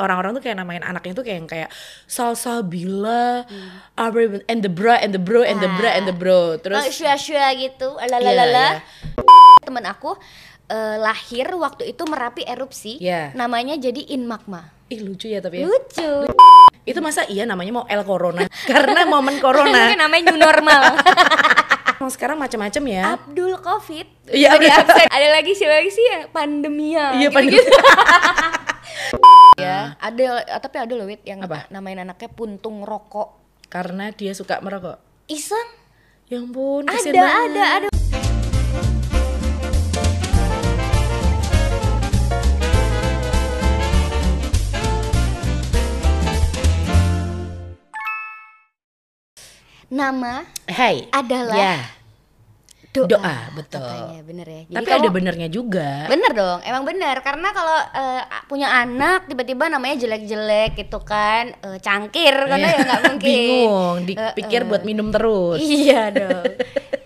orang-orang tuh kayak namain anaknya tuh kayak yang kayak Salsabila, Aubrey and the bra and the bro and the bra and the bro. Terus Terus syua-syua gitu, Iya, lalalala. iya. Temen aku eh, lahir waktu itu Merapi erupsi, Iya. namanya jadi In Magma. ih lucu ya tapi ya. Lucu. Itu masa iya namanya mau El Corona karena momen corona. Namanya new normal. Emang sekarang macam-macam ya. Abdul Covid. Iya. Ada lagi siapa lagi sih yang pandemia. Iya, gitu-gitu. ya, ada tapi ada loh Wit yang Apa? namain anaknya puntung rokok. Karena dia suka merokok. Iseng. Ya ampun, Ada, banget. ada, ada. Nama Hai. adalah Ya. Doa. Doa, betul. Katanya bener ya. Jadi Tapi kamu- ada benernya juga. Bener dong, emang bener karena kalau eh, punya anak tiba-tiba namanya jelek-jelek gitu kan, eh, cangkir karena ya nggak mungkin. Bingung, dipikir eh. buat minum terus. Iya dong.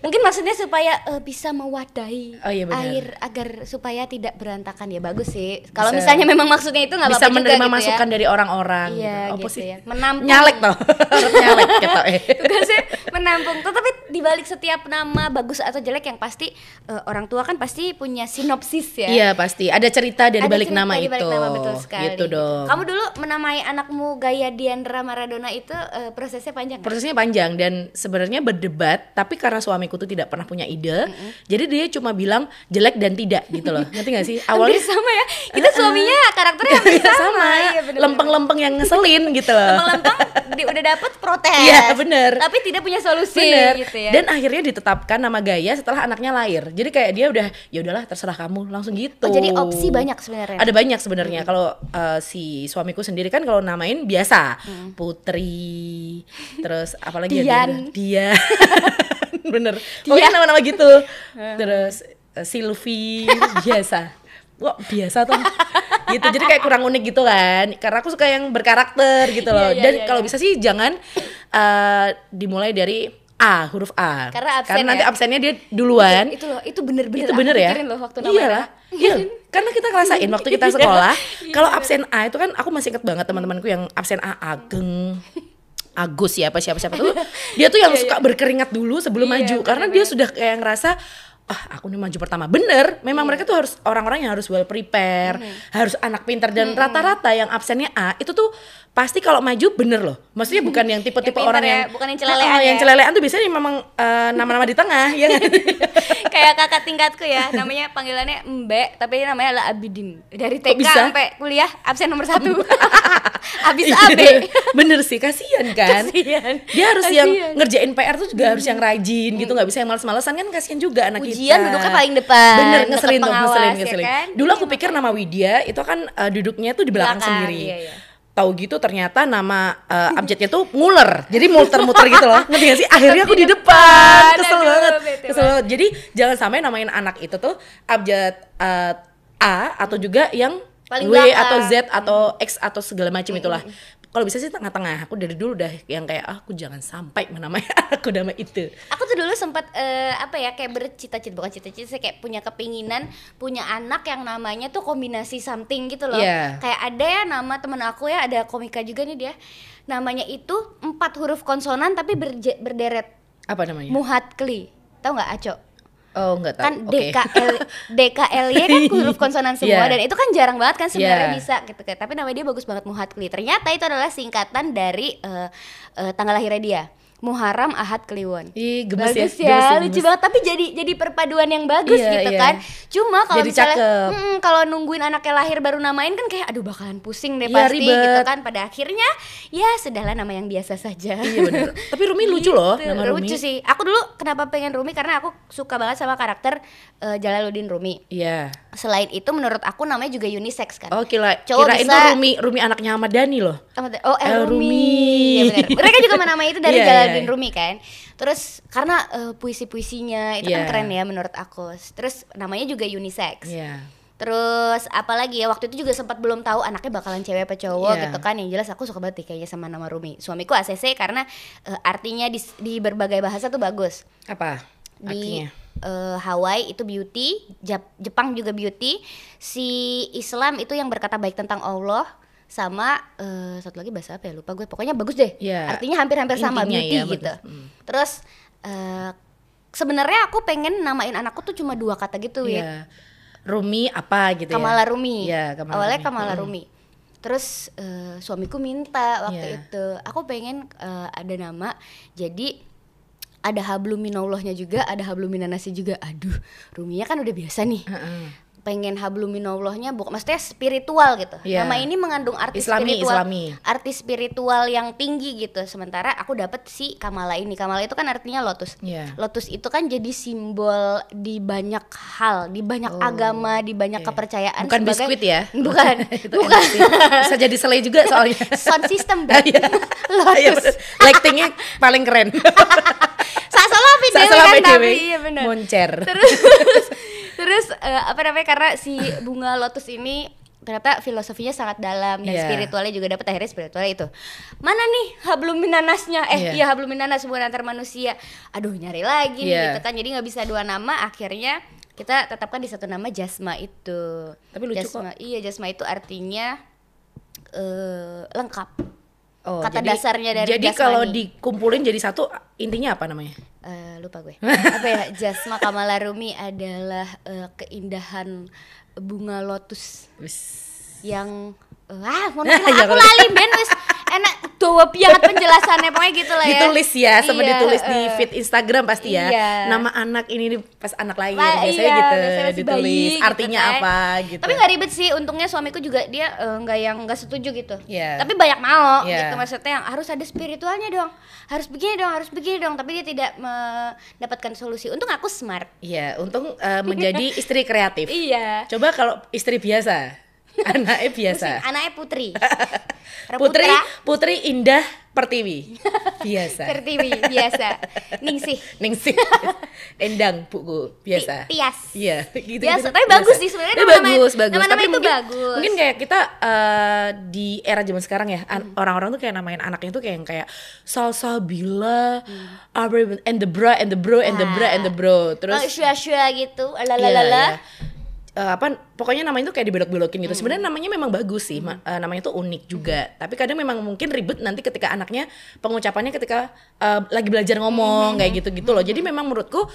Mungkin maksudnya supaya eh, bisa mewadahi Oh, iya air agar supaya tidak berantakan ya bagus sih. Kalau Bisa- misalnya memang maksudnya itu nggak Bisa apa-apa juga menerima gitu masukan ya. dari orang-orang. Iya gitu. gitu Apa sih? ya. Menampung. Nyalek toh. Nyalek gitu eh. tugasnya menampung tetapi dibalik setiap nama bagus atau jelek yang pasti eh, orang tua kan pasti punya sinopsis ya Iya pasti ada cerita dari Ada balik cerita nama di balik itu. nama, betul sekali. Gitu dong. Kamu dulu menamai anakmu gaya Diandra Maradona itu eh, prosesnya panjang. kan? Prosesnya panjang dan sebenarnya berdebat, tapi karena suamiku tuh tidak pernah punya ide, jadi dia cuma bilang jelek dan tidak gitu loh. Ngerti gak sih? Hampir Awalnya sama ya. Kita suaminya karakternya hampir sama. sama, Iya, lempeng-lempeng yang ngeselin gitu loh. Lempeng-lempeng di- udah dapet protes. Iya, bener. Tapi tidak punya solusi Bener. gitu ya. Dan akhirnya ditetapkan nama Gaya setelah anaknya lahir. Jadi kayak dia udah ya udahlah terserah kamu langsung gitu. Oh, jadi opsi banyak sebenarnya. Ada banyak sebenarnya. Kalau uh, si suamiku sendiri kan kalau namain biasa Putri, terus apalagi ya Dian. dia, bener. Pokoknya nama-nama gitu. Terus uh, Sylvie biasa. Kok biasa tuh gitu jadi kayak kurang unik gitu kan karena aku suka yang berkarakter gitu loh Iya, iya, dan iya, kalau iya. bisa sih jangan uh, dimulai dari A huruf A. Karena absen nanti ya. absennya dia duluan. Itu loh, itu bener-bener itu aku bener ya? loh waktu namanya. iyalah iya. Karena kita ngerasain waktu kita Iya. sekolah Iya, kalau absen A itu kan aku masih inget banget teman-temanku yang absen A Ageng Agus ya apa siapa siapa tuh. Dia tuh yang Iya, suka berkeringat dulu sebelum Iya, maju. Karena dia sudah kayak ngerasa ah aku nih maju pertama bener memang Iya. mereka tuh harus orang-orang yang harus well prepare harus anak pintar dan rata-rata yang absennya A itu tuh pasti kalau maju bener loh maksudnya bukan yang tipe-tipe Yang orang ya, yang bukan yang celelean Oh, yang ya. celelean tuh biasanya memang eh, nama-nama di tengah ya kan? Kayak kakak tingkatku ya, namanya panggilannya Mbak, tapi namanya adalah Abidin. Dari TK sampai kuliah absen nomor satu. Abis Iya, AB. bener sih kasihan kan Kasihan. dia harus Kasihan. yang ngerjain PR tuh juga harus yang rajin gitu nggak bisa yang males-malesan kan kasihan juga anak Ujian kita duduknya paling depan, bener ngeselin tuh ngeselin ya ngeselin. kan? dulu aku pikir nama Widya itu kan eh, duduknya tuh di belakang, Belakang, sendiri. iya, iya. tahu gitu ternyata nama eh, abjadnya tuh nguler jadi muter-muter gitu loh. Ngerti gak sih? Akhirnya aku di depan. Kesel aduh, banget kesel banget. Jadi jangan sampai namain anak itu tuh abjad eh, A atau juga yang Paling W belakang. atau Z atau X atau segala macam itulah kalau bisa sih tengah-tengah aku dari dulu udah yang kayak ah, aku jangan sampai menamai aku nama itu Aku tuh dulu sempat eh, apa ya kayak bercita-cita bukan cita-cita sih kayak punya kepinginan punya anak yang namanya tuh kombinasi something gitu loh. Iya. Kayak ada ya nama temen aku ya ada komika juga nih dia. Namanya itu empat huruf konsonan tapi berje- berderet. apa namanya Muhatkli. Tahu nggak Aco? Oh nggak tahu. Kan oke. DKL DKLY kan huruf konsonan semua Iya. dan itu kan jarang banget kan sebenarnya Iya. bisa gitu kan. Tapi namanya dia bagus banget Muhatkli. Ternyata itu adalah singkatan dari eh, eh, tanggal lahirnya dia Muharram Ahad Kliwon. Ih, gemes ya, bagus ya, ya, lucu gemes. banget. Tapi jadi jadi perpaduan yang bagus Iya, gitu iya. kan. Cuma kalau misalnya cakep. mm, kalau nungguin anaknya lahir baru namain kan kayak aduh bakalan pusing deh Iya, pasti ribet. gitu kan. Pada akhirnya ya sudahlah nama yang biasa saja. Iya bener. Tapi Rumi lucu loh Gitu, nama Rumi. Lucu sih. Aku dulu kenapa pengen Rumi? Karena aku suka banget sama karakter eh, Jalaluddin Rumi. Iya selain itu menurut aku namanya juga unisex kan oh kira Cowok kirain bisa- tuh Rumi Rumi anaknya Ahmad Dhani loh oh El, El Rumi, Rumi. Benar. mereka juga menamai itu dari Iya, Jalaluddin iya. Rumi kan terus karena eh, puisi-puisinya itu kan Iya. keren ya menurut aku terus namanya juga unisex iya Terus apalagi ya waktu itu juga sempat belum tahu anaknya bakalan cewek apa cowok Iya. gitu kan. Yang jelas aku suka banget kayaknya sama nama Rumi. Suamiku ACC karena eh, artinya di, di berbagai bahasa tuh bagus. apa Di artinya eh, Hawaii itu beauty, Jap- Jepang juga beauty. Si Islam itu yang berkata baik tentang Allah. sama eh, satu lagi bahasa apa ya lupa gue pokoknya bagus deh Iya. artinya hampir-hampir sama beauty ya, bagus. gitu Hmm. terus eh, sebenarnya aku pengen namain anakku tuh cuma dua kata gitu ya Iya. Rumi apa gitu Kamala ya? Rumi Iya, Kamala awalnya Rumi. Kamala Mm-mm. Rumi terus eh, suamiku minta waktu Iya. itu aku pengen eh, ada nama jadi ada habluminallahnya juga ada habluminanasi juga aduh Ruminya kan udah biasa nih Heeh. Pengen habluminallahnya bukan maksudnya spiritual gitu. Iya. Nama ini mengandung arti Islami, spiritual, Islami. arti spiritual yang tinggi gitu. Sementara aku dapat si Kamala ini. Kamala itu kan artinya lotus. Iya. Lotus itu kan jadi simbol di banyak hal, di banyak Oh, agama, di banyak oke. kepercayaan Bukan sebagai- biskuit ya? Bukan. Bukan. Bisa jadi selai juga soalnya. Sound system. Iya. Iya, bener. Lightingnya paling keren. PDW Saat kan tapi iya benar. Moncer. terus eh, apa namanya karena si bunga lotus ini ternyata filosofinya sangat dalam dan Iya. spiritualnya juga dapat akhirnya spiritualnya itu. Mana nih habluminanasnya? Eh Iya. iya habluminanas hubungan antar manusia. Aduh nyari lagi nih Iya. gitu kan. Jadi nggak bisa dua nama akhirnya kita tetapkan di satu nama jasma itu. Tapi lucu jasma iya jasma itu artinya eh lengkap Oh, Kata jadi- dasarnya dari Jadi kalau dikumpulin jadi satu intinya apa namanya? Eh, lupa gue. Apa ya? Jasma Kamala Rumi adalah eh, keindahan bunga lotus yang eh, ah mau aku lali ben wis enak dawa pianget penjelasannya pokoknya gitu lah ya Ditulis ya, sama Iya, ditulis di eh. feed Instagram pasti ya. Iya. Nama anak ini nih pas anak lahir Lah, biasanya iya, gitu biasanya ditulis bayi gitu artinya kan. apa gitu. Tapi nggak ribet sih, untungnya suamiku juga dia eh, nggak yang nggak setuju gitu. Iya. Tapi banyak mau Iya. gitu maksudnya yang harus ada spiritualnya dong, harus begini dong, harus begini dong. Tapi dia tidak mendapatkan solusi. Untung aku smart. Iya, untung eh, menjadi istri kreatif. Iya. Coba kalau istri biasa, anaknya biasa. Anaknya putri. Putri Putri Indah Pertiwi. Biasa. Pertiwi biasa. Ningsih. Ningsih. Endang buku biasa. Ti- Tias. Iya, gitu. Biasa, tapi bagus sih sebenarnya nama-nama- bagus, bagus. nama-nama tapi itu mungkin, bagus. Mungkin kayak kita eh, di era zaman sekarang ya, Hmm. orang-orang tuh kayak namain anaknya tuh kayak yang kayak Salsabila, Hmm. And the bra and the bro and the bra and the bro. Terus oh, shua-shua gitu. Iya, Lalalala. iya. Eh, apa pokoknya namanya tuh kayak dibelok-belokin Hmm. gitu. Sebenarnya namanya memang bagus sih, ma- eh, namanya tuh unik juga. Tapi kadang memang mungkin ribet nanti ketika anaknya pengucapannya ketika eh, lagi belajar Hmm, ngomong kayak gitu-gitu loh. Jadi memang menurutku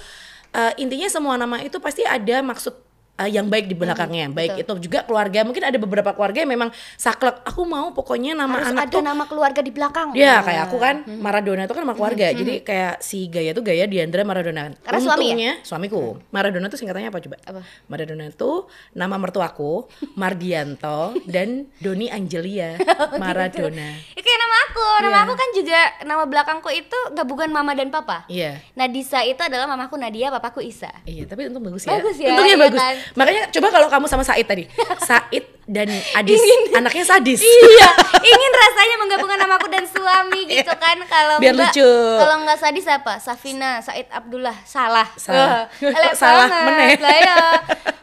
eh, intinya semua nama itu pasti ada maksud eh, yang baik di belakangnya. baik itu juga keluarga. Mungkin ada beberapa keluarga yang memang saklek. Aku mau pokoknya nama Harus anak ada tuh nama keluarga di belakang. Ya kayak aku kan Maradona itu kan nama keluarga Jadi kayak si Gaya tuh Gaya Diandra Maradona Karena suami ya? Untungnya suamiku Maradona tuh singkatannya apa coba? Apa? Maradona itu nama mertuaku Mardianto dan Doni Angelia Maradona Ya, kayak nama aku. Nama Iya. aku kan juga nama belakangku itu gabungan mama dan papa. Iya Nadisa itu adalah mamaku Nadia, papaku Isa. Iya tapi untung bagus ya Bagus ya, Untungnya iya bagus kan? Makanya coba kalau kamu sama Said tadi Said dan Adis Anaknya sadis iya, ingin rasanya menggabungkan namaku dan suami gitu kan. Kalau Biar enggak, lucu. Kalau enggak sadis apa? Safina, Said Abdullah, salah. Salah. Elek Salah meneh. Lah ya.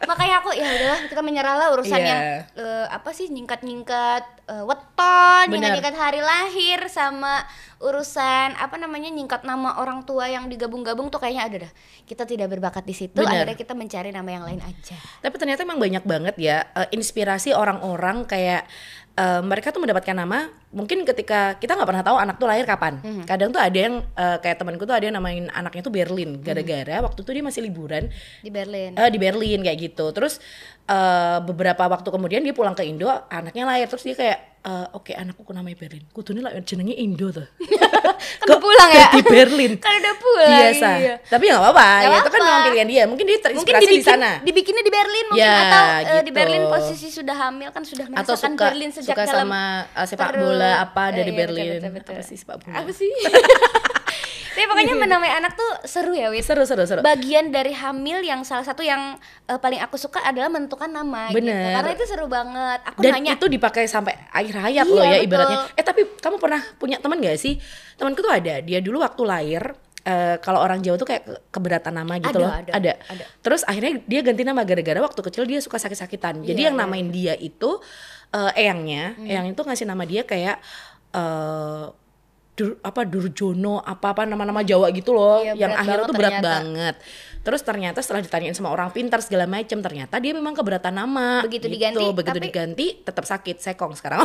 Makanya aku ya udahlah kita menyerah lah urusan Iya. yang eh, apa sih nyingkat-nyingkat eh, weton, nyingkat-nyingkat hari lahir sama urusan apa namanya nyingkat nama orang tua yang digabung-gabung tuh kayaknya ada dah. Kita tidak berbakat di situ, Bener. akhirnya kita mencari nama yang lain aja. Tapi ternyata emang banyak banget ya eh, inspirasi orang-orang kayak eh, mereka tuh mendapatkan nama mungkin ketika kita nggak pernah tahu anak tuh lahir kapan. Mhm. Kadang tuh ada yang eh, kayak temanku tuh ada yang namain anaknya tuh Berlin Mhm. gara-gara waktu itu dia masih liburan Di Berlin. eh, di Berlin kayak gitu. Terus eh, beberapa waktu kemudian dia pulang ke Indo, anaknya lahir terus dia kayak eh, oke anakku namanya Berlin. Kudune lah jenenge Indo tuh. Kan pulang ya? Di Berlin. Kan udah pulang. Biasa. iya. Tapi nggak apa-apa. Ya, itu kan memang pilihan dia. Mungkin dia mungkin terinspirasi dibikin di sana. dibikinnya di Berlin mungkin Ya, atau eh, di gitu. Berlin posisi sudah hamil kan sudah atau merasakan suka Berlin sejak suka dalam sama uh, sepak perut. Apa Eh, dari iya, Berlin? betul, betul, betul. apa sih sepak bola? Apa sih? Tapi pokoknya menamai anak tuh seru ya Wit. Seru seru seru. Bagian dari hamil yang salah satu yang eh, paling aku suka adalah menentukan nama gitu. Bener. karena itu seru banget. Aku dan nanya itu dipakai sampai akhir hayat Iya, loh ya betul. ibaratnya. Eh tapi kamu pernah punya teman gak sih? Temanku tuh ada. Dia dulu waktu lahir eh, kalau orang Jawa tuh kayak ke- keberatan nama gitu Ada, loh. ada, ada. terus akhirnya dia ganti nama. Gara-gara waktu kecil dia suka sakit-sakitan. Jadi Iya, yang iya. namain dia itu eh, eyangnya eyang itu ngasih nama dia kayak eh Dur, apa Durjono apa apa nama-nama Jawa gitu loh Iya, yang akhirnya tuh berat ternyata. banget terus ternyata setelah ditanyain sama orang pintar segala macam ternyata dia memang keberatan nama Begitu gitu. diganti, begitu tapi- diganti tetap sakit sekong sekarang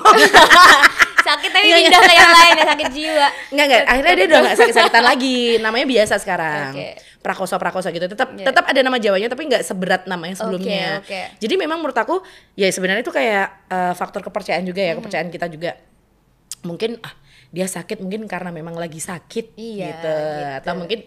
sakit tapi Iya, pindah ke yang lain ya sakit jiwa Enggak enggak, akhirnya dia udah gak sakit-sakitan lagi. Namanya biasa sekarang. Oke. Prakoso prakoso gitu. Tetap Iya. tetap ada nama Jawanya tapi nggak seberat namanya sebelumnya. Oke, oke. Jadi memang menurut aku ya sebenarnya itu kayak eh, faktor kepercayaan juga Hmm. ya, kepercayaan kita juga. Mungkin ah dia sakit mungkin karena memang lagi sakit Iya, gitu. gitu. Atau mungkin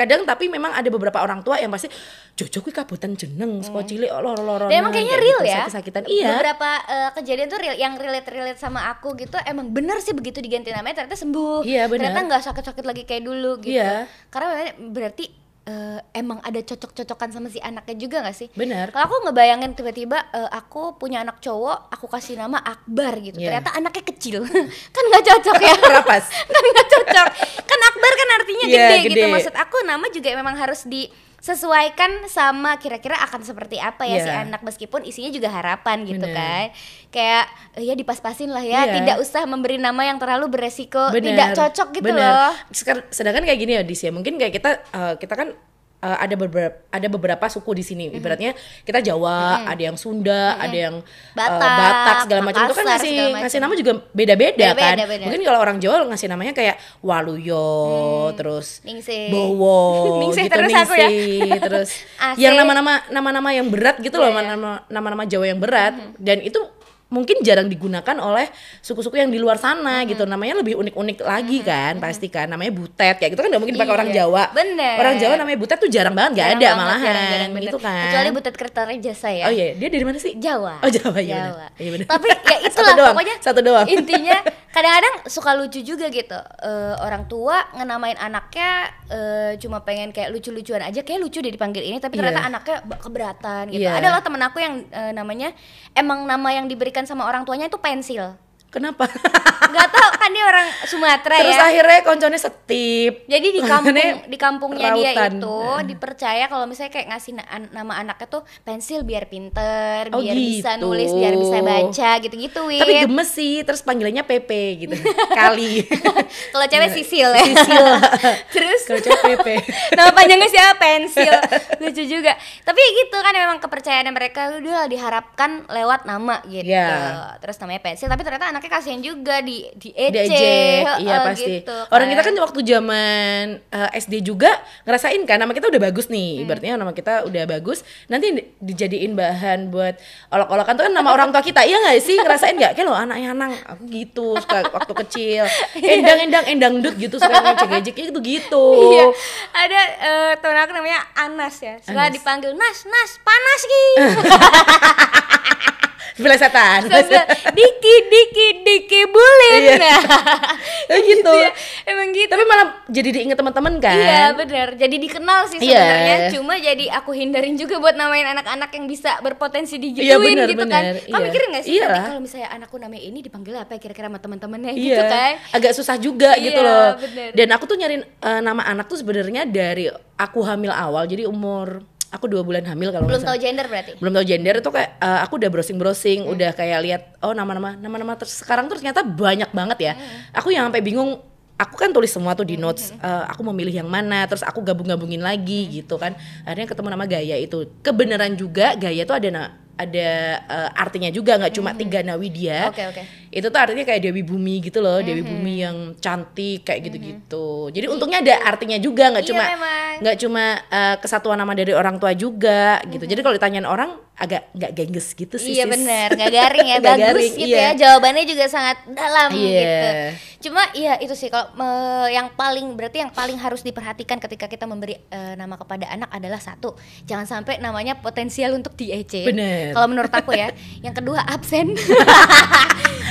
kadang tapi memang ada beberapa orang tua yang pasti jojo kuwi kabutan jeneng saka cilik loro-loro. Hmm. Emang kayaknya real ya. Sakit-sakitan. Iya. Beberapa eh, kejadian tuh real yang relate-relate sama aku gitu emang bener sih begitu diganti namanya ternyata sembuh. Iya, benar. Ternyata nggak sakit-sakit lagi kayak dulu gitu. Iya. Karena berarti eh, emang ada cocok-cocokan sama si anaknya juga gak sih? Benar. Kalau aku ngebayangin tiba-tiba eh, aku punya anak cowok, aku kasih nama Akbar gitu. Iya. Ternyata anaknya kecil. kan nggak cocok ya. Rapas. kan nggak cocok. Kan Akbar kan artinya Iya, gede, gitu. gede. Maksud aku nama juga memang harus disesuaikan sama kira-kira akan seperti apa ya Iya. si anak meskipun isinya juga harapan gitu Bener. kan. Kayak ya dipas-pasin lah ya, Iya. tidak usah memberi nama yang terlalu beresiko, Bener, tidak cocok gitu bener. loh. Sedangkan kayak gini ya Dis ya, mungkin kayak kita eh, kita kan eh, ada beberapa ada beberapa suku di sini. Ibaratnya kita Jawa, ada yang Sunda, ada yang eh, Batak, Batak segala macam itu kan ngasih ngasih nama juga beda-beda kan. bener. Mungkin kalau orang Jawa ngasih namanya kayak Waluyo, terus Ningsih. Bowo, Ningsih gitu terus aku ya. Ningsih, terus yang nama-nama nama-nama yang berat gitu loh, Iya, iya. nama- nama-nama Jawa yang berat dan itu mungkin jarang digunakan oleh suku-suku yang di luar sana gitu namanya lebih unik-unik lagi kan pasti kan namanya butet kayak gitu kan nggak mungkin dipakai orang Iya, Jawa bener. orang Jawa namanya butet tuh jarang banget nggak Jarang ada banget, malahan jarang-jarang, bener. gitu kan Kecuali butet kertanya jasa ya. oh iya dia dari mana sih Jawa. Oh, Jawa, iya benar. Jawa. Iya benar. Tapi ya Satu itulah doang, pokoknya satu doang. Intinya kadang-kadang suka lucu juga gitu. Eh, orang tua ngenamain anaknya eh, cuma pengen kayak lucu-lucuan aja kayak lucu deh dipanggil ini tapi ternyata Iya. anaknya keberatan gitu. Iya. Adalah temen aku yang eh, namanya emang nama yang diberikan sama orang tuanya itu pensil. Kenapa Gak tau kan dia orang Sumatera terus ya. akhirnya konconnya setip Jadi di kampung di kampungnya dia rautan. itu dipercaya kalau misalnya kayak ngasih na- nama anaknya tuh pensil biar pinter, Oh, biar bisa gitu. nulis, biar bisa baca gitu-gitu. Tapi gemes sih terus panggilannya Pepe gitu kali Kalau cewek sisil ya. Sisil. Terus kalau cewek Pepe nama panjangnya siapa? Pensil. Lucu juga. Tapi gitu kan memang kepercayaan mereka udah diharapkan lewat nama gitu. Iya. Terus namanya pensil tapi ternyata anaknya kasihan juga di di ece. diejek iya heeh, pasti gitu, orang kita kan. kan waktu zaman eh, SD juga ngerasain kan nama kita udah bagus Hmm. nih ibaratnya nama kita udah bagus nanti di- dijadiin bahan buat olok-olokan tuh kan nama orang tua kita iya nggak sih ngerasain nggak kayak lo anaknya anang aku gitu suka waktu kecil endang endang endang dut gitu suka ngejek ngejek gitu gitu Iya, ada eh, temen aku namanya Anas ya. Suka Anas. dipanggil Nas, Nas, panas ki. Bilang, Diki, Diki, Diki bulin. Iya. Nah, Kayak gitu. ya. Emang gitu. Tapi malah jadi diinget teman-teman kan. Iya benar. Jadi dikenal sih Iya. sebenarnya. Cuma jadi aku hindarin juga buat namain anak-anak yang bisa berpotensi digituin Iya, benar, gitu benar. kan. Kamu Iya. mikirin gak sih Iya nanti kalau misalnya anakku namanya ini dipanggil apa ya kira-kira sama teman-temannya Iya, gitu kan? agak susah juga Iya, gitu loh. bener. Dan aku tuh nyariin eh, nama anak tuh sebenarnya dari aku hamil awal, jadi umur aku dua bulan hamil kalau Belum tahu gender berarti. belum tahu gender itu kayak eh, aku udah browsing browsing, Hmm. udah kayak lihat oh nama-nama nama-nama terus sekarang tuh ternyata banyak banget ya. Hmm. Aku yang sampai bingung. Aku kan tulis semua tuh di notes. eh, aku mau milih yang mana, terus aku gabung-gabungin lagi Hmm. gitu kan. Akhirnya ketemu nama Gaya itu. Kebenaran juga Gaya tuh ada na- ada eh, artinya juga nggak cuma tiga Nawidia Hmm. Oke, oke. Itu tuh artinya kayak Dewi Bumi gitu loh Dewi Bumi yang cantik kayak gitu-gitu jadi untungnya ada artinya juga nggak Iya, cuma nggak cuma eh, kesatuan nama dari orang tua juga gitu jadi kalau ditanyain orang agak nggak gengges gitu sih Iya benar, nggak garing ya, bagus garing, gitu iya. ya. Jawabannya juga sangat dalam Iya. gitu. Cuma iya itu sih kalau me- yang paling berarti yang paling harus diperhatikan ketika kita memberi eh, nama kepada anak adalah satu, jangan sampai namanya potensial untuk diece. Bener. Kalau menurut aku ya. Yang kedua absen.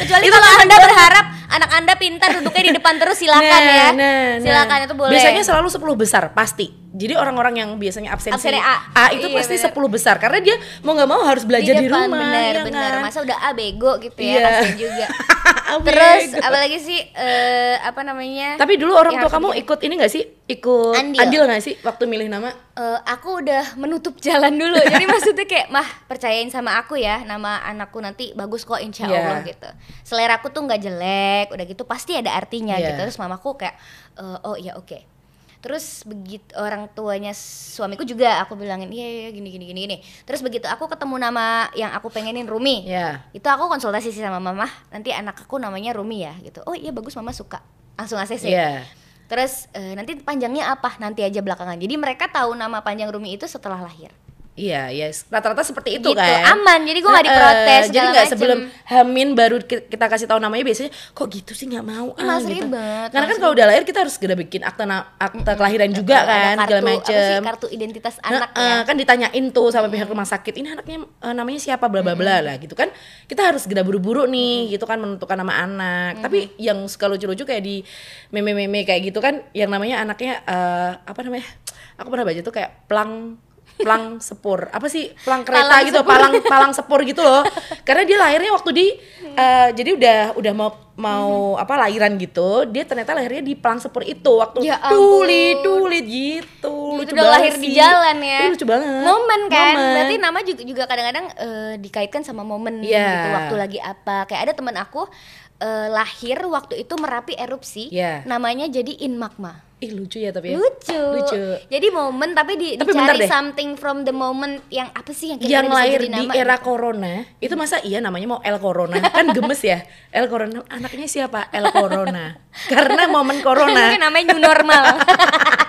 Kecuali Itu kalau kan Anda berharap anak Anda pintar duduknya di depan terus silakan Nah, ya. nah, nah. silakan itu boleh. Biasanya selalu 10 besar pasti. Jadi orang-orang yang biasanya absensi Absennya A. itu Iya, pasti bener. 10 besar karena dia mau nggak mau harus belajar di, depan, rumah. bener ya bener kan? masa udah A bego gitu ya kasian juga terus apalagi sih eh, apa namanya Tapi dulu orang tua kamu di- ikut ini gak sih? Ikut Andil. andil, gak sih waktu milih nama? Eh, aku udah menutup jalan dulu jadi maksudnya kayak mah percayain sama aku ya nama anakku nanti bagus kok insya Iya. Allah gitu selera aku tuh nggak jelek udah gitu pasti ada artinya Iya. gitu terus mamaku kayak eh, oh iya oke terus begitu orang tuanya suamiku juga aku bilangin iya iya gini gini gini gini. Terus begitu aku ketemu nama yang aku pengenin Rumi Ya. itu aku konsultasi sih sama mama nanti anak aku namanya Rumi ya gitu. Oh iya bagus mama suka. Langsung ACC Iya. terus eh, nanti panjangnya apa? Nanti aja belakangan. Jadi mereka tahu nama panjang Rumi itu setelah lahir Iya, ya rata-rata seperti itu Gitu, kan. aman. Jadi nggak Heeh, diprotes, Jadi segala nggak sebelum Hamin baru ki- kita kasih tahu namanya biasanya kok gitu sih nggak mau Ih, males gitu. ribet, Karena kan kalau udah lahir kita harus segera bikin akta akta kelahiran juga kan segala kartu, macem. sih, kartu identitas anak Heeh, ya? kan ditanyain tuh sama pihak rumah sakit ini anaknya eh, namanya siapa? Bla bla bla lah gitu kan. Kita harus segera buru-buru nih gitu kan menentukan nama anak. Tapi yang suka lucu-lucu kayak di meme-meme kayak gitu kan yang namanya anaknya eh, apa namanya aku pernah baca tuh kayak plang plang sepur apa sih plang kereta Palang gitu sepur. palang palang sepur gitu loh karena dia lahirnya waktu di eh, jadi udah udah mau mau apa lahiran gitu dia ternyata lahirnya di palang sepur itu waktu Ya ampun. tulit tulit gitu lucu udah lahir di sih. jalan ya. Ih, lucu banget Momen kan. Momen. Berarti nama juga juga kadang-kadang eh, dikaitkan sama momen Iya. gitu. Waktu lagi apa. Kayak ada teman aku eh, lahir waktu itu Merapi erupsi. Iya. Namanya jadi In Magma. Ih lucu ya tapi ya. Lucu. Lucu. Jadi momen tapi di, Tapi dicari something from the moment yang apa sih yang kira-kira Yang lahir di nama era corona itu masa iya namanya mau El Corona kan gemes ya El Corona anaknya siapa El Corona karena momen corona Mungkin namanya new normal.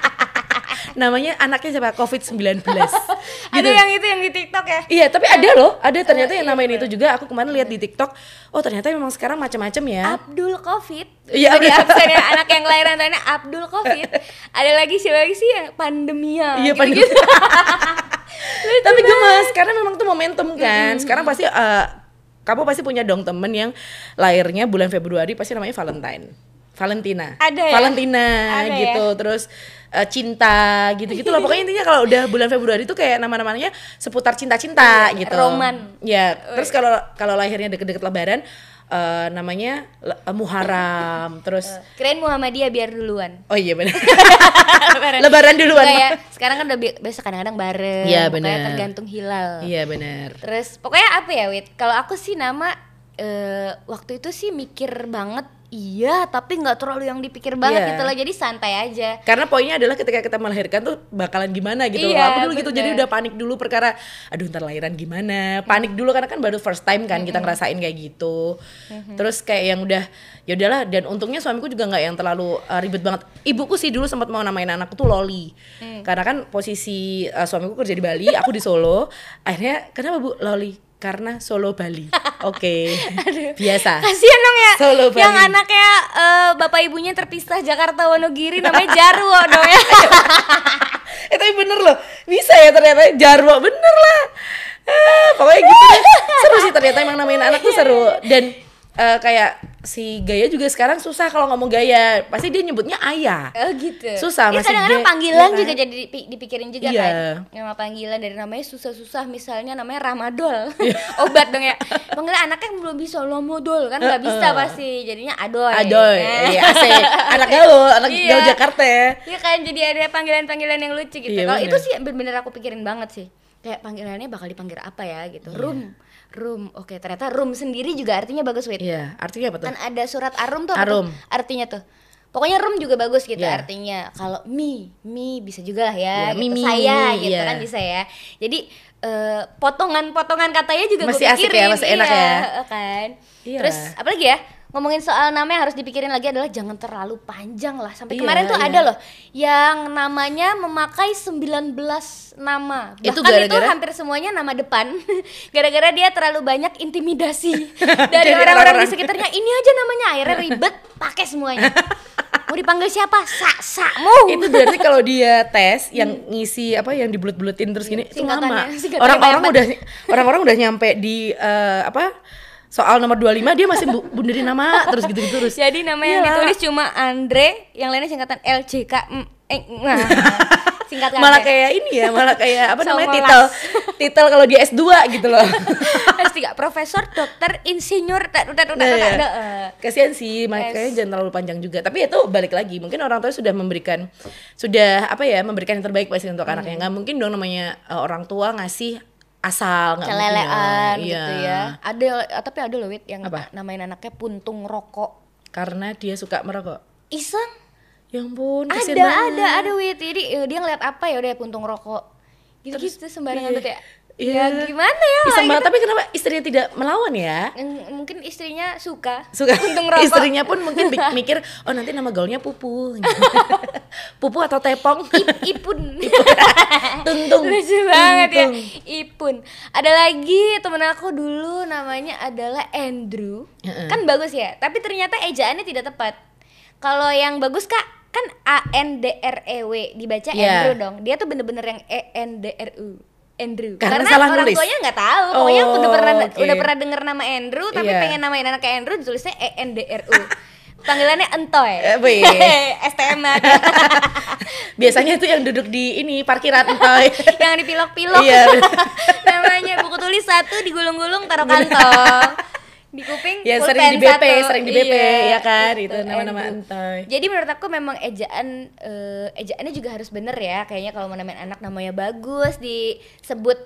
namanya anaknya siapa Covid 19 Ada yang itu yang di TikTok ya. Iya, tapi ada loh, ada ternyata yang iya, namain itu juga. Aku kemarin lihat di TikTok. Oh, ternyata memang sekarang macam-macam ya. Abdul Covid. Iya, Jadi absennya anak yang kelahiran tahunnya Abdul Covid. Ada lagi siapa lagi sih yang pandemia. Iya, gitu-gitu. Tapi gemes karena memang tuh momentum kan. Sekarang pasti eh, kamu pasti punya dong temen yang lahirnya bulan Februari pasti namanya Valentine. Valentina. Ada ya? Valentina Ada gitu. Terus eh, cinta gitu-gitu lah. Pokoknya intinya kalau udah bulan Februari tuh kayak nama-namanya seputar cinta-cinta gitu. Iya, roman. Ya, terus kalau kalau lahirnya deket-deket lebaran eh, namanya eh, Muharram. Terus Kirain Muhammadiyah biar duluan. Oh iya benar. Lebaran duluan. Enggak ya, sekarang kan udah bi- biasa kadang-kadang bareng. Iya, pokoknya benar. tergantung hilal. Iya benar. Terus pokoknya apa ya, Wit? Kalau aku sih nama eh, waktu itu sih mikir banget iya, tapi nggak terlalu yang dipikir banget Iya. gitu loh. Jadi santai aja. Karena poinnya adalah ketika kita melahirkan tuh bakalan gimana gitu loh. Iya, Aku dulu gitu jadi bener. udah panik dulu perkara aduh ntar lahiran gimana. Panik dulu karena kan baru first time kan kita ngerasain kayak gitu. Terus kayak yang udah ya udahlah dan untungnya suamiku juga nggak yang terlalu uh, ribet banget. Ibuku sih dulu sempat mau namain anakku tuh Loli. Mm. Karena kan posisi uh, suamiku kerja di Bali, aku di Solo. Akhirnya kenapa Bu Loli? Karena Solo Bali. Oke. Biasa. Kasian dong ya. Solo, yang Bali. anaknya eh, bapak ibunya terpisah Jakarta Wonogiri namanya Jarwo dong ya. eh tapi bener loh bisa ya ternyata Jarwo bener lah ah, pokoknya gitu deh seru sih ternyata emang namain anak tuh seru dan eh, kayak si Gaya juga sekarang susah kalau ngomong Gaya pasti dia nyebutnya ayah Oh gitu. Susah, Ya, masih kadang-kadang panggilan kan? juga jadi dipi- dipikirin juga Iya. kan. Nama panggilan dari namanya susah-susah misalnya namanya Ramadol. Iya. Obat dong ya. Panggilan anaknya belum bisa Lomodol kan nggak bisa pasti. Jadinya Adoy. Adoy Nah. iya asik anak gaul anak Iya. gaul Jakarta ya Iya kan jadi ada panggilan-panggilan yang lucu gitu. Iya, Kalau itu sih bener-bener aku pikirin banget sih. Kayak panggilannya bakal dipanggil apa ya gitu. Iya. Room. Room. Oke, ternyata room sendiri juga artinya bagus, Wit. iya artinya apa tuh Kan ada surat arum tuh Arum. tuh? Artinya tuh. Pokoknya room juga bagus gitu Iya. artinya. Kalau mi, mi bisa juga lah ya, Iya, gitu. mi, saya mi, gitu iya. kan bisa ya. Jadi eh, potongan-potongan katanya juga Masih gue asik ya, pikirin, masih enak iya, ya. kan. Iya. Terus apalagi ya? Ngomongin soal nama yang harus dipikirin lagi adalah jangan terlalu panjang lah. Sampai Iya, kemarin tuh iya. ada loh yang namanya memakai 19 nama. Bahkan Itu itu, gara-gara? hampir semuanya nama depan. Gara-gara dia terlalu banyak intimidasi dari orang-orang di sekitarnya. Ini aja namanya akhirnya ribet, pakai semuanya. Mau dipanggil siapa? Sa sakmu. itu berarti kalau dia tes yang ngisi apa yang dibulut-bulutin terus gini itu lama orang-orang udah orang-orang udah nyampe di eh, apa soal nomor 25 dia masih bu- bunderin nama terus gitu-gitu terus Jadi nama yang Iya. ditulis cuma Andre, yang lainnya singkatan LJK. mm, eh, nah. Singkat malah kayak ini ya malah kayak apa namanya titel titel kalau di S2 gitu loh S3 profesor, dokter, insinyur, udah udah udah Nah, udah. ya. udah. kasihan sih makanya jangan terlalu panjang juga tapi itu balik lagi mungkin orang tua sudah memberikan sudah apa ya memberikan yang terbaik pasti untuk Hmm. anaknya nggak mungkin dong namanya eh, orang tua ngasih asal nggak Celelean dong. gitu Iya. ya. Ada tapi ada loh Wit yang Apa? namain anaknya puntung rokok. karena dia suka merokok Iseng. Ya ampun, ada banget. ada ada wit jadi eh, dia ngeliat apa ya udah puntung rokok gitu gitu sembarangan iya. tuh ya Iya. ya gimana ya like banget, tapi kenapa istrinya tidak melawan ya? Mm, mungkin istrinya suka Suka puntung rokok istrinya pun mungkin mikir, oh nanti nama gaulnya Pupu. Pupu atau Tepong? Ipun Tuntung. lucu banget ya Tuntung. Ipun ada lagi temen aku dulu namanya adalah Andrew Heeh. kan bagus ya tapi ternyata ejaannya tidak tepat kalau yang bagus kak kan A N D R E W dibaca Iya. Andrew dong dia tuh bener-bener yang E N D R U Andrew Karena salah orang nulis? tuanya nggak tahu pokoknya Oh, udah pernah oke. udah pernah denger nama Andrew tapi Iya. pengen namain anaknya Andrew ditulisnya E N D R U panggilannya Entoy Eh. STM Biasanya itu yang duduk di ini parkiran entoy. yang dipilok-pilok Iya. namanya buku tulis satu digulung-gulung taruh kantong di kuping pulpen sering di BP, satu. sering di BP, Iya, ya kan? gitu, Itu nama-nama entoy. jadi menurut aku memang ejaan eh, ejaannya juga harus bener ya kayaknya kalau mau namain anak namanya bagus disebut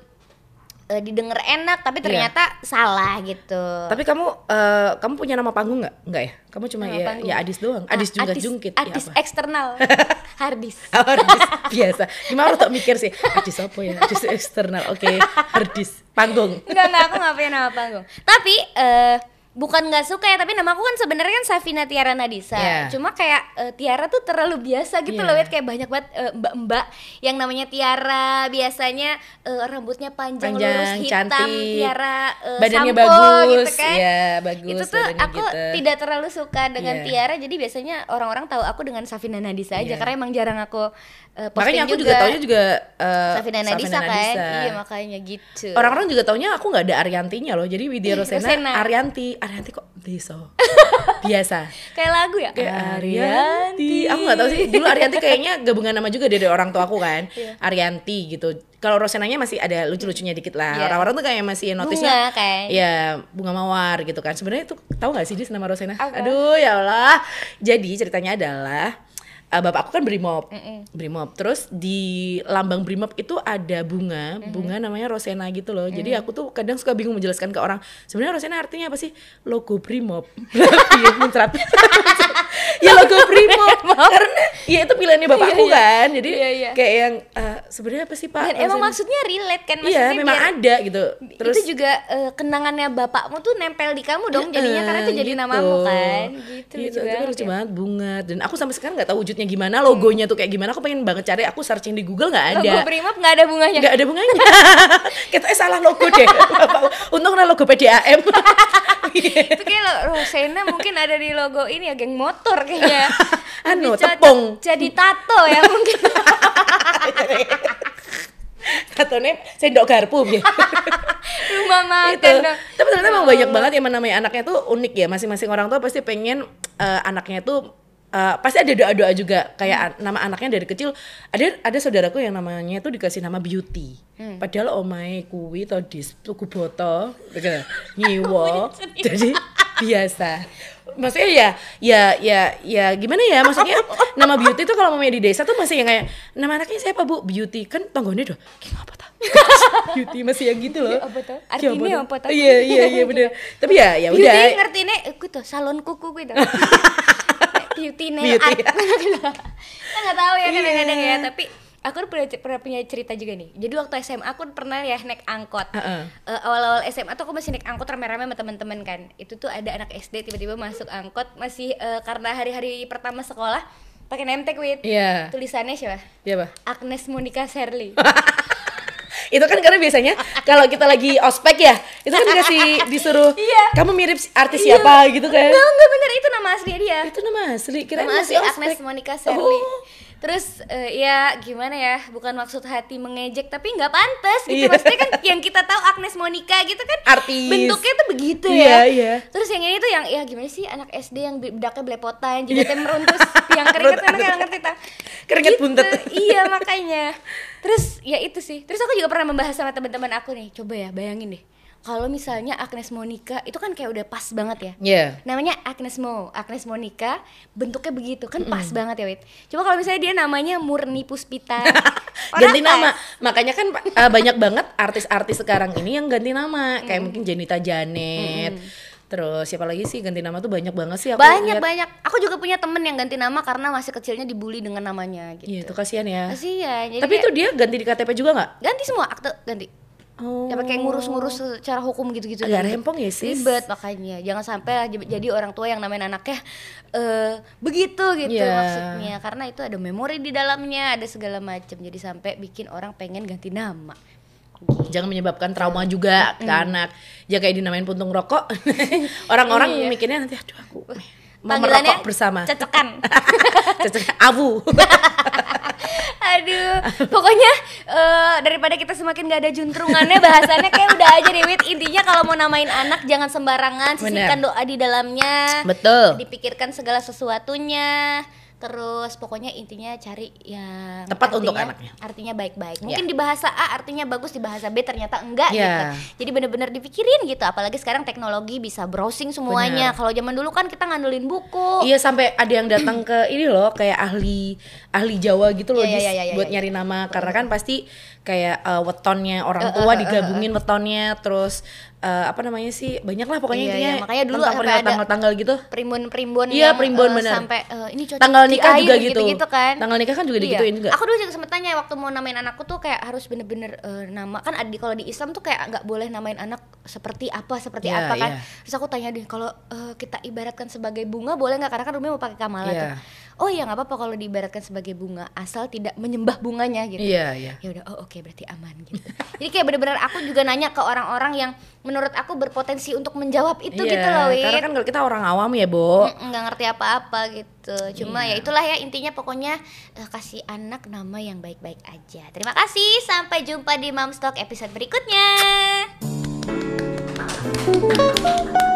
eh, didengar enak tapi Iya. ternyata salah gitu Tapi kamu eh, kamu punya nama panggung nggak? Nggak ya? Kamu cuma Nama ya panggung. ya Adis doang. Ah, Adis juga jungkit. Adis ya apa? eksternal hardis Hardis biasa. Gimana untuk mikir sih? Adis apa ya? Adis eksternal. Oke, hardis panggung. Enggak, enggak, aku nggak punya nama panggung. Tapi eh bukan nggak suka ya, tapi nama aku kan sebenarnya kan Safina Tiara Nadisa. Iya. Cuma kayak eh, Tiara tuh terlalu biasa gitu Iya. loh, Wit. kayak banyak banget eh, mbak-mbak yang namanya Tiara, biasanya eh, rambutnya panjang, Panjang, lurus hitam, cantik. Tiara eh, Badannya sampo bagus, gitu kan. iya, bagus Itu tuh aku gitu. tidak terlalu suka dengan Iya. Tiara, jadi biasanya orang-orang tahu aku dengan Safina Nadisa aja Iya. karena emang jarang aku eh, posting Makanya aku juga, taunya juga eh, Safina Nadisa kan. Nadisa. Iya, makanya gitu. Orang-orang juga taunya aku nggak ada Ariantinya loh. Jadi Widya Ih, Rosena, Rosena. Arianti, Arianti kok Deso. Biasa. kayak lagu ya Kayak Arianti. Aku nggak tahu sih. Dulu Arianti kayaknya gabungan nama juga dari orang tua aku kan. Iya. Arianti gitu. Kalau Rosenanya masih ada lucu-lucunya dikit lah. Iya. Orang-orang tuh kayak masih bunga notisnya Ya bunga mawar gitu kan. Sebenarnya itu tahu nggak sih dia nama Rosena? Apa? Aduh ya Allah. Jadi ceritanya adalah eh, bapak aku kan brimob, brimob. Terus di lambang brimob itu ada bunga, bunga namanya Rosena gitu loh. Jadi aku tuh kadang suka bingung menjelaskan ke orang. Sebenarnya Rosena artinya apa sih? Logo brimob. Iya, muncrat. ya logo brimob. Karena ya itu pilihannya bapakku Iya, iya. kan. Jadi Iya, iya. kayak yang eh, sebenarnya apa sih pak? dan emang maksudnya relate kan Iya, maksudnya memang biar- ada gitu. Terus itu juga eh, kenangannya bapakmu tuh nempel di kamu dong jadinya Eh, karena itu jadi gitu. namamu kan gitu, gitu, lucu itu banget lucu banget bunga dan aku sampai sekarang nggak tahu wujudnya gimana logonya tuh kayak gimana aku pengen banget cari aku searching di Google nggak ada. Logo Brimob nggak ada bunganya? Nggak ada bunganya. Kita eh, salah logo deh untung ada logo PDAM itu kayak lo Rosena mungkin ada di logo ini ya geng motor kayaknya Anu, Lebih cocok tepung. jadi tato ya mungkin. Katanya sendok garpu gitu. rumah makan itu. dong. Tapi ternyata emang banyak banget yang namanya anaknya tuh unik ya. Masing-masing orang tua pasti pengen eh, anaknya tuh eh, pasti ada doa-doa juga kayak an- nama anaknya dari kecil ada ada saudaraku yang namanya tuh dikasih nama Beauty. Padahal omae kuwi to dis tuku boto, gitu. nyiwo. jadi biasa. Maksudnya ya ya ya ya gimana ya maksudnya nama Beauty tuh kalau mamanya di desa tuh masih yang kayak nama anaknya siapa Bu? Beauty. Kan tanggone doh. Kayak apa tak? Beauty masih yang gitu loh. Apa tuh? Artinya tuh? apa tuh? Iya iya iya bener. Tapi ya ya beauty udah. ngerti nih aku tuh salon kuku gitu beauty nail Beauty. art kita nggak tahu ya kadang-kadang Iya. ya tapi aku pernah, pernah punya cerita juga nih jadi waktu SMA aku pernah ya naik angkot Heeh. Eh, awal-awal SMA tuh aku masih naik angkot rame-rame sama teman-teman kan itu tuh ada anak SD tiba-tiba masuk angkot masih eh, karena hari-hari pertama sekolah pakai name tag with Iya. tulisannya siapa Iya, Pak. Agnes Monica Shirley Itu kan karena biasanya kalau kita lagi ospek ya, itu kan dikasih disuruh Iya. kamu mirip artis siapa gitu kan. enggak enggak bener itu nama asli dia Itu nama asli, kira Nama asli masih Agnes ospek. Monica Shirley. Oh. Terus eh, ya gimana ya, bukan maksud hati mengejek tapi nggak pantas gitu. Iya. Maksudnya kan yang kita tahu Agnes Monica gitu kan Artis. bentuknya tuh begitu Iya, ya. iya. Terus yang ini tuh yang ya gimana sih anak SD yang bedaknya belepotan, jidatnya meruntus, yang keringet kan kayak ngerti tak? Keringet buntet. Iya makanya. Terus ya itu sih. Terus aku juga pernah membahas sama teman-teman aku nih. Coba ya bayangin deh. Kalau misalnya Agnes Monica itu kan kayak udah pas banget ya Iya. namanya Agnes Mo, Agnes Monica, bentuknya begitu kan pas banget ya Wit. Coba kalau misalnya dia namanya Murni Puspita, ganti orang nama. pas. Makanya kan uh, banyak banget artis-artis sekarang ini yang ganti nama, kayak mungkin Janita Janet. Terus siapa lagi sih ganti nama tuh banyak banget sih aku banyak lihat. banyak aku juga punya temen yang ganti nama karena masih kecilnya dibully dengan namanya gitu Iya itu kasihan ya. Kasihan, jadi Tapi kayak- itu dia ganti di KTP juga nggak? ganti semua akte ganti Oh. ya pakai ngurus-ngurus secara hukum gitu-gitu Agak Gitu. rempong ya, sis. ribet makanya jangan sampai jadi orang tua yang namain anaknya eh begitu gitu Iya. maksudnya karena itu ada memori di dalamnya ada segala macam jadi sampai bikin orang pengen ganti nama Jangan menyebabkan trauma juga ke anak. Ya kayak dinamain puntung rokok. Orang-orang Iya. mikirnya nanti aduh aku mau merokok bersama. cetekan Cocok abu. Aduh, pokoknya eh, daripada kita semakin gak ada juntrungannya bahasannya kayak udah aja deh Wit. Intinya kalau mau namain anak jangan sembarangan, sisihkan doa di dalamnya. Betul. Dipikirkan segala sesuatunya. Terus pokoknya intinya cari yang Tepat untuk artinya- anaknya. Artinya baik-baik. Mungkin di bahasa A artinya bagus, di bahasa B ternyata enggak Ya. gitu. Jadi bener-bener dipikirin gitu. Apalagi sekarang teknologi bisa browsing semuanya. Kalau zaman dulu kan kita ngandelin buku. Iya sampai ada yang datang ke ini loh kayak ahli ahli Jawa gitu loh iya, Dis, iya, iya, buat iya. nyari nama karena kan pasti kayak eh, wetonnya orang tua digabungin wetonnya terus eh, apa namanya sih banyak lah pokoknya Iya, intinya iya. Makanya dulu tentang sampai perihal ada tanggal-tanggal gitu primbon-primbon Iya, primbon, eh, bener. sampai eh, ini cocok Tanggal nikah juga gitu. gitu kan Tanggal nikah kan juga Iya. digituin juga. aku dulu juga sempet tanya waktu mau namain anakku tuh kayak harus bener-bener eh, nama kan ada kalau di Islam tuh kayak nggak boleh namain anak seperti apa seperti Iya, apa kan. iya. terus aku tanya deh kalau eh, kita ibaratkan sebagai bunga boleh nggak? Karena kan Rumi mau pakai kamala Iya. tuh oh iya nggak apa-apa kalau diibaratkan sebagai bunga asal tidak menyembah bunganya gitu. Iya, iya. ya udah oh oke berarti aman gitu. Jadi kayak bener-bener aku juga nanya ke orang-orang yang menurut aku berpotensi untuk menjawab itu Iya, gitu loh Wit. Karena kan kalau kita orang awam ya, Bo. Mm, nggak ngerti apa-apa gitu. Cuma ya itulah ya intinya pokoknya eh, kasih anak nama yang baik-baik aja. Terima kasih sampai jumpa di Momstock episode berikutnya Thank you.